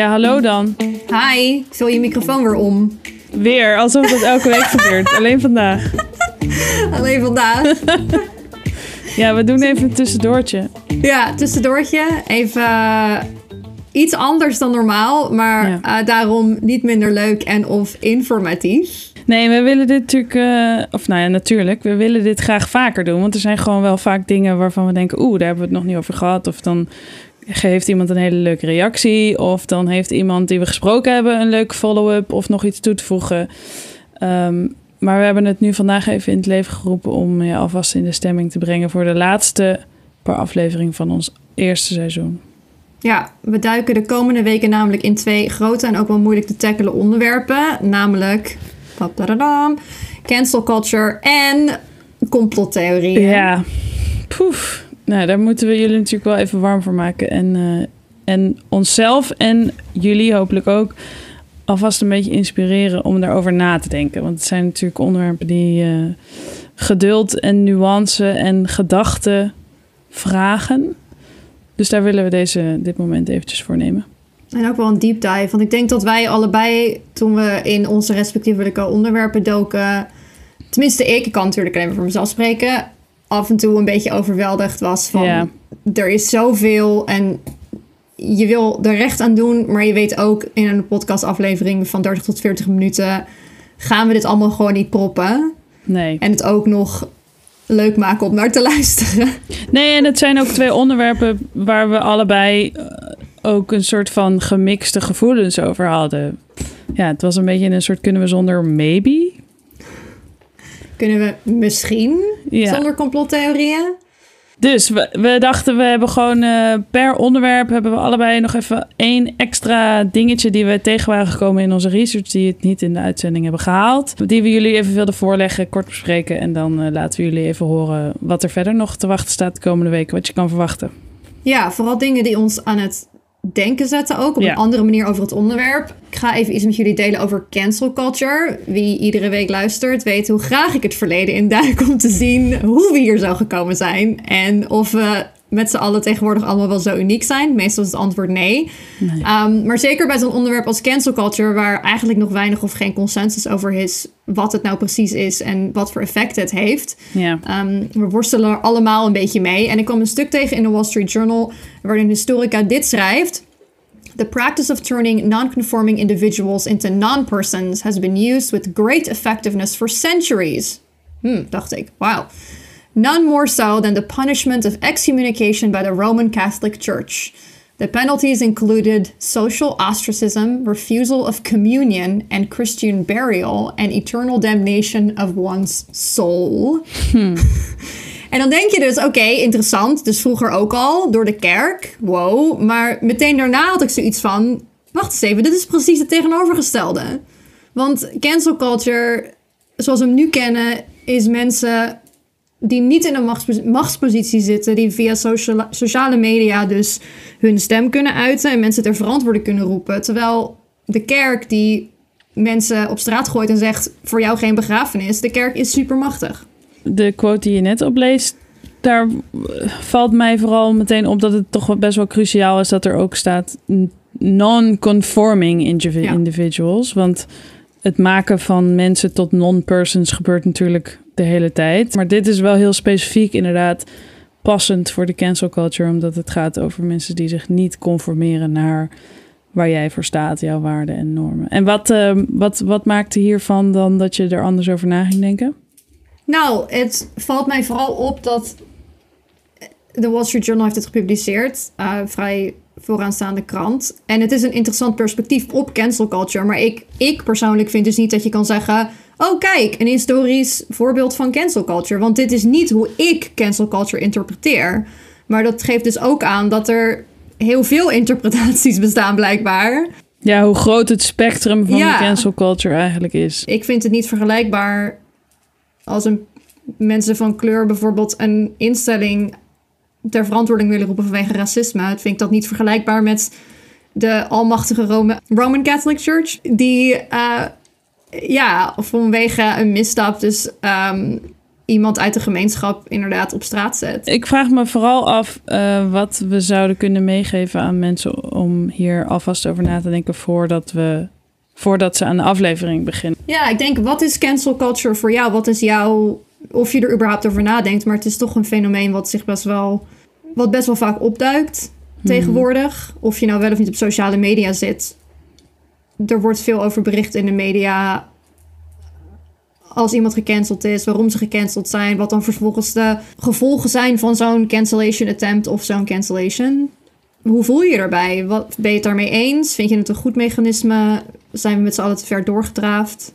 Ja, hallo dan. Hi, vul je microfoon weer om. Weer, alsof dat elke week gebeurt. Alleen vandaag. Alleen vandaag. Ja, we doen even een tussendoortje. Ja, tussendoortje. Even eh, iets anders dan normaal, maar Ja. eh, daarom niet minder leuk en of informatief. Nee, we willen dit natuurlijk... eh, of nou ja, natuurlijk. We willen dit graag vaker doen. Want er zijn gewoon wel vaak dingen waarvan we denken... Oeh, daar hebben we het nog niet over gehad. Of dan heeft iemand een hele leuke reactie. Of dan heeft iemand die we gesproken hebben... een leuke follow-up of nog iets toe te voegen. Ehm, maar we hebben het nu vandaag even in het leven geroepen... om je alvast in de stemming te brengen... voor de laatste paar afleveringen van ons eerste seizoen. Ja, we duiken de komende weken namelijk in twee grote en ook wel moeilijk te tackelen onderwerpen. Namelijk cancel culture en complottheorieën. Ja, poef. Nou, daar moeten we jullie natuurlijk wel even warm voor maken. En, eh, en onszelf en jullie hopelijk ook alvast een beetje inspireren om daarover na te denken. Want het zijn natuurlijk onderwerpen die eh, geduld en nuance en gedachten vragen. Dus daar willen we deze, dit moment eventjes voor nemen. En ook wel een deep dive. Want ik denk dat wij allebei, toen we in onze respectievelijke onderwerpen doken... Tenminste, ik, ik kan natuurlijk alleen maar voor mezelf spreken... af en toe een beetje overweldigd was van... Ja. er is zoveel en je wil er recht aan doen... maar je weet ook in een podcastaflevering van 30 tot 40 minuten... gaan we dit allemaal gewoon niet proppen. Nee. En het ook nog leuk maken om naar te luisteren. Nee, en het zijn ook twee onderwerpen waar we allebei eh, ook een soort van gemixte gevoelens over hadden. Ja, het was een beetje in een soort kunnen we zonder maybe. Kunnen we misschien Ja. zonder complottheorieën? Dus we, we dachten we hebben gewoon eh, per onderwerp hebben we allebei nog even één extra dingetje die we tegen waren gekomen in onze research die het niet in de uitzending hebben gehaald. Die we jullie even wilden voorleggen, kort bespreken en dan eh, laten we jullie even horen wat er verder nog te wachten staat de komende weken, wat je kan verwachten. Ja, vooral dingen die ons aan het denken zetten ook. Op Ja. een andere manier over het onderwerp. Ik ga even iets met jullie delen over cancel culture. Wie iedere week luistert weet hoe graag ik het verleden induik... om te zien hoe we hier zo gekomen zijn. En of we met z'n allen tegenwoordig allemaal wel zo uniek zijn. Meestal is het antwoord nee. Nee. Um, maar zeker bij zo'n onderwerp als cancel culture... waar eigenlijk nog weinig of geen consensus over is... wat het nou precies is en wat voor effect het heeft... Ja. Um, we worstelen er allemaal een beetje mee. En ik kwam een stuk tegen in de Wall Street Journal... waarin een historica dit schrijft... The practice of turning non-conforming individuals into non-persons... has been used with great effectiveness for centuries. Hmm, dacht ik. Wow. None more so than the punishment of excommunication by the Roman Catholic Church. The penalties included social ostracism, refusal of communion and Christian burial, and eternal damnation of one's soul. En dan denk je dus, oké, interessant. Dus vroeger ook al, door de kerk. Wow. Maar meteen daarna had ik zoiets van... Wacht eens even, dit is precies het tegenovergestelde. Want cancel culture, zoals we hem nu kennen... is mensen die niet in een machtspos- machtspositie zitten... die via sociale, sociale media dus hun stem kunnen uiten... en mensen ter verantwoording kunnen roepen. Terwijl de kerk die mensen op straat gooit en zegt... voor jou geen begrafenis, de kerk is supermachtig. de quote die je net opleest, daar valt mij vooral meteen op dat het toch best wel cruciaal is dat er ook staat non-conforming Ja. individuals. Want het maken van mensen tot non-persons gebeurt natuurlijk de hele tijd. Maar dit is wel heel specifiek inderdaad passend voor de cancel culture, omdat het gaat over mensen die zich niet conformeren naar waar jij voor staat, jouw waarden en normen. En wat, eh, wat, wat maakte hiervan dan dat je er anders over na ging denken? Nou, het valt mij vooral op dat de Wall Street Journal heeft het gepubliceerd. eh, vrij vooraanstaande krant. En het is een interessant perspectief op cancel culture. Maar ik, ik persoonlijk vind dus niet dat je kan zeggen... Oh, kijk, een historisch voorbeeld van cancel culture. Want dit is niet hoe ik cancel culture interpreteer. Maar dat geeft dus ook aan dat er heel veel interpretaties bestaan blijkbaar. Ja, hoe groot het spectrum van Ja. de cancel culture eigenlijk is. Ik vind het niet vergelijkbaar als een, mensen van kleur bijvoorbeeld een instelling ter verantwoording willen roepen vanwege racisme. Het vind ik dat niet vergelijkbaar met de almachtige Rome- Roman Catholic Church. Die, eh, ja, vanwege een misstap dus ehm, iemand uit de gemeenschap inderdaad op straat zet. Ik vraag me vooral af uh, wat we zouden kunnen meegeven aan mensen om hier alvast over na te denken voordat we voordat ze aan de aflevering beginnen. Ja, ik denk, wat is cancel culture voor jou? Wat is jouw, of je er überhaupt over nadenkt, maar het is toch een fenomeen wat zich best wel, wat best wel vaak opduikt tegenwoordig. Of je nou wel of niet op sociale media zit. Er wordt veel over bericht in de media als iemand gecanceld is, waarom ze gecanceld zijn, wat dan vervolgens de gevolgen zijn van zo'n cancellation attempt of zo'n cancellation. Hoe voel je je erbij? Wat, ben je het daarmee eens? Vind je het een goed mechanisme? Zijn we met z'n allen te ver doorgedraafd?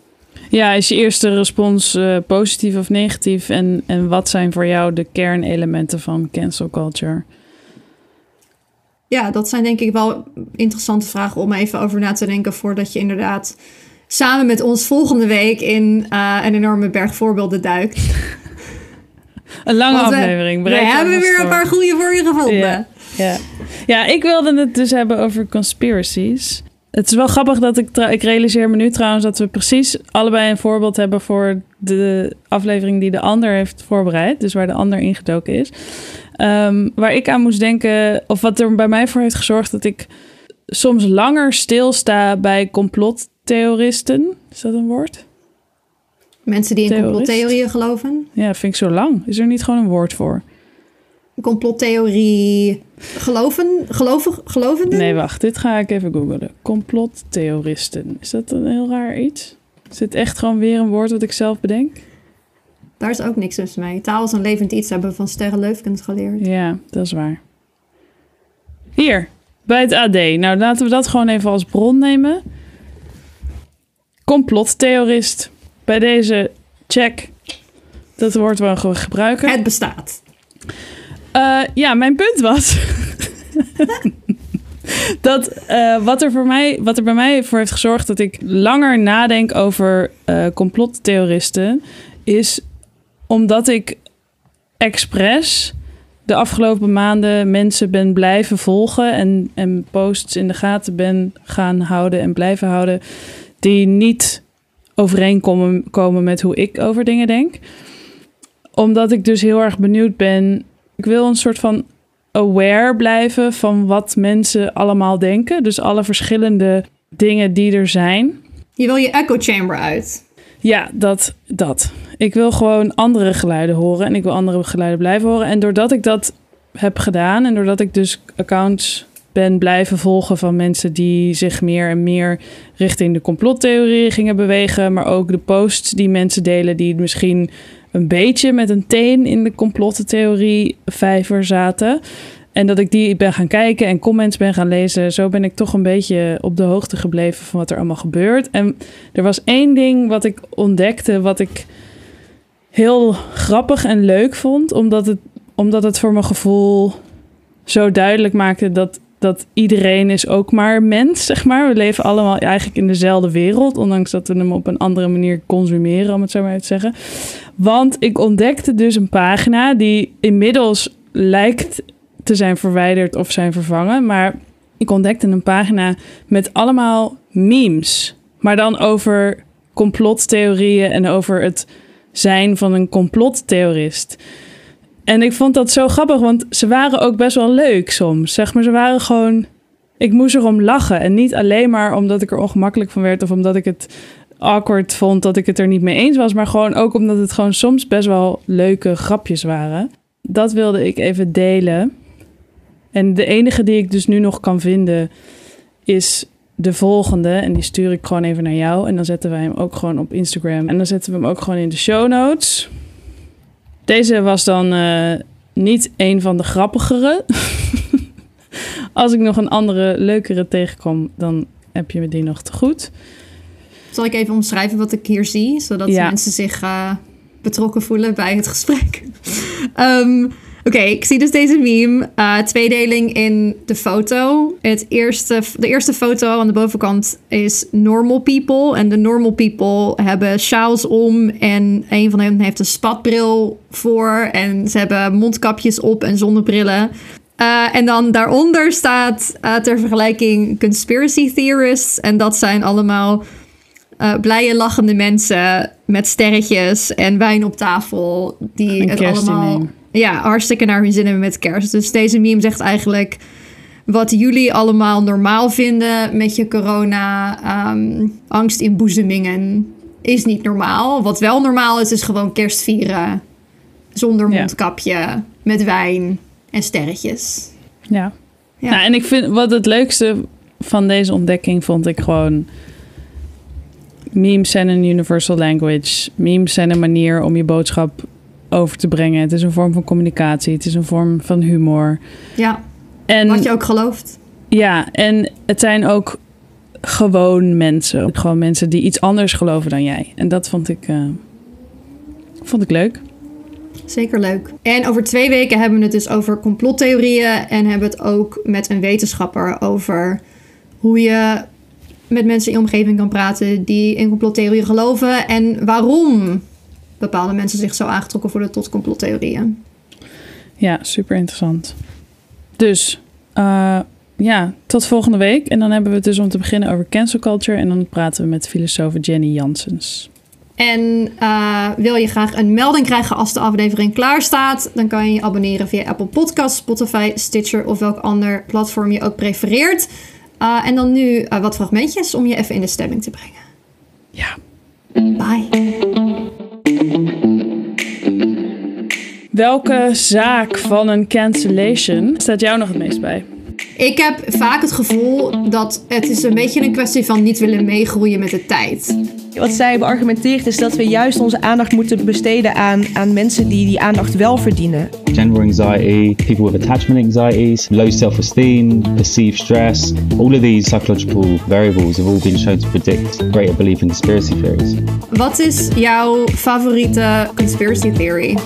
Ja, is je eerste respons uh, positief of negatief? En, en wat zijn voor jou de kernelementen van cancel culture? Ja, dat zijn denk ik wel interessante vragen om even over na te denken voordat je inderdaad samen met ons volgende week in uh, een enorme berg voorbeelden duikt. Een lange aflevering. We hebben weer een paar goede voor je gevonden. Ja, ja. ja, ik wilde het dus hebben over conspiracies. Het is wel grappig dat ik... Ik realiseer me nu trouwens dat we precies allebei een voorbeeld hebben... voor de aflevering die de ander heeft voorbereid. Dus waar de ander ingedoken is. Um, waar ik aan moest denken... of wat er bij mij voor heeft gezorgd... dat ik soms langer stilsta bij complottheoristen. Is dat een woord? Mensen die in complottheorieën geloven? Ja, vind ik zo lang. Is er niet gewoon een woord voor? Complottheorie geloven? Geloven? Gelovenden? Nee, wacht. Dit ga ik even googlen. Complottheoristen. Is dat een heel raar iets? Is dit echt gewoon weer een woord wat ik zelf bedenk? Daar is ook niks tussen mij. Taal is een levend iets, hebben we van Sterre Leufkens geleerd. Ja, dat is waar. Hier, bij het AD. Nou, laten we dat gewoon even als bron nemen. Complottheorist. Bij deze check. Dat woord gewoon gebruiken. Het bestaat. Uh, ja, mijn punt was. dat uh, wat, er voor mij, wat er bij mij voor heeft gezorgd dat ik langer nadenk over uh, complottheoristen. is omdat ik expres de afgelopen maanden mensen ben blijven volgen en, en posts in de gaten ben gaan houden en blijven houden die niet overeenkomen komen met hoe ik over dingen denk. Omdat ik dus heel erg benieuwd ben. Ik wil een soort van aware blijven van wat mensen allemaal denken. Dus alle verschillende dingen die er zijn. Je wil je echo chamber uit. Ja, dat, dat. Ik wil gewoon andere geluiden horen en ik wil andere geluiden blijven horen. En doordat ik dat heb gedaan en doordat ik dus accounts ben blijven volgen van mensen die zich meer en meer richting de complottheorie gingen bewegen, maar ook de posts die mensen delen die misschien een beetje met een teen in de complottheorie vijver zaten. En dat ik die ben gaan kijken en comments ben gaan lezen. Zo ben ik toch een beetje op de hoogte gebleven van wat er allemaal gebeurt. En er was één ding wat ik ontdekte, wat ik heel grappig en leuk vond. Omdat het, omdat het voor mijn gevoel zo duidelijk maakte dat, dat iedereen is ook maar mens, zeg maar. We leven allemaal eigenlijk in dezelfde wereld. Ondanks dat we hem op een andere manier consumeren, om het zo maar te zeggen. Want ik ontdekte dus een pagina die inmiddels lijkt te zijn verwijderd of zijn vervangen. Maar ik ontdekte een pagina met allemaal memes. Maar dan over complottheorieën en over het zijn van een complottheorist. En ik vond dat zo grappig, want ze waren ook best wel leuk soms. Zeg maar, ze waren gewoon. Ik moest erom lachen. En niet alleen maar omdat ik er ongemakkelijk van werd of omdat ik het awkward vond dat ik het er niet mee eens was, maar gewoon ook omdat het gewoon soms best wel leuke grapjes waren. Dat wilde ik even delen. En de enige die ik dus nu nog kan vinden is de volgende. En die stuur ik gewoon even naar jou. En dan zetten wij hem ook gewoon op Instagram. En dan zetten we hem ook gewoon in de show notes. Deze was dan uh, niet een van de grappigere. Als ik nog een andere, leukere tegenkom, dan heb je me die nog te goed. Zal ik even omschrijven wat ik hier zie, zodat ja. mensen zich uh, betrokken voelen bij het gesprek? um, Oké, ik zie dus deze meme. Uh, tweedeling in de foto. Het eerste, de eerste foto aan de bovenkant is normal people. En de normal people hebben sjaals om. En een van hen heeft een spatbril voor. En ze hebben mondkapjes op en zonnebrillen. Uh, en dan daaronder staat uh, ter vergelijking conspiracy theorists. En dat zijn allemaal eh, blije, lachende mensen met sterretjes en wijn op tafel. Die het allemaal ja, hartstikke naar hun zin hebben met kerst. Dus deze meme zegt eigenlijk wat jullie allemaal normaal vinden met je corona ehm, angstinboezemingen is niet normaal. Wat wel normaal is, is gewoon kerst vieren zonder Ja. mondkapje, met wijn en sterretjes. Ja. Ja. Nou, en ik vind wat het leukste van deze ontdekking vond ik gewoon. Memes zijn een universal language. Memes zijn een manier om je boodschap over te brengen. Het is een vorm van communicatie. Het is een vorm van humor. Ja, En wat je ook gelooft. ja, en het zijn ook gewoon mensen. Gewoon mensen die iets anders geloven dan jij. En dat vond ik, eh, vond ik leuk. Zeker leuk. En over twee weken hebben we het dus over complottheorieën. En hebben we het ook met een wetenschapper over hoe je met mensen in je omgeving kan praten die in complottheorieën geloven. En waarom bepaalde mensen zich zo aangetrokken voelen tot complottheorieën. Ja, super interessant. Dus eh, ja, tot volgende week. En dan hebben we het dus om te beginnen over cancel culture. En dan praten we met filosoof Jenny Janssens. En eh, wil je graag een melding krijgen als de aflevering klaar staat, dan kan je je abonneren via Apple Podcasts, Spotify, Stitcher of welk ander platform je ook prefereert. Eh, en dan nu wat fragmentjes om je even in de stemming te brengen. Ja. Bye. Welke zaak van een cancellation staat jou nog het meest bij? Ik heb vaak het gevoel dat het is een beetje een kwestie van niet willen meegroeien met de tijd. Wat zij beargumenteert is dat we juist onze aandacht moeten besteden aan, aan mensen die die aandacht wel verdienen. Gender anxiety, people with attachment anxieties, low self esteem, perceived stress. All of these psychological variables have all been shown to predict greater belief in conspiracy theories. Wat is jouw favoriete conspiracy theory?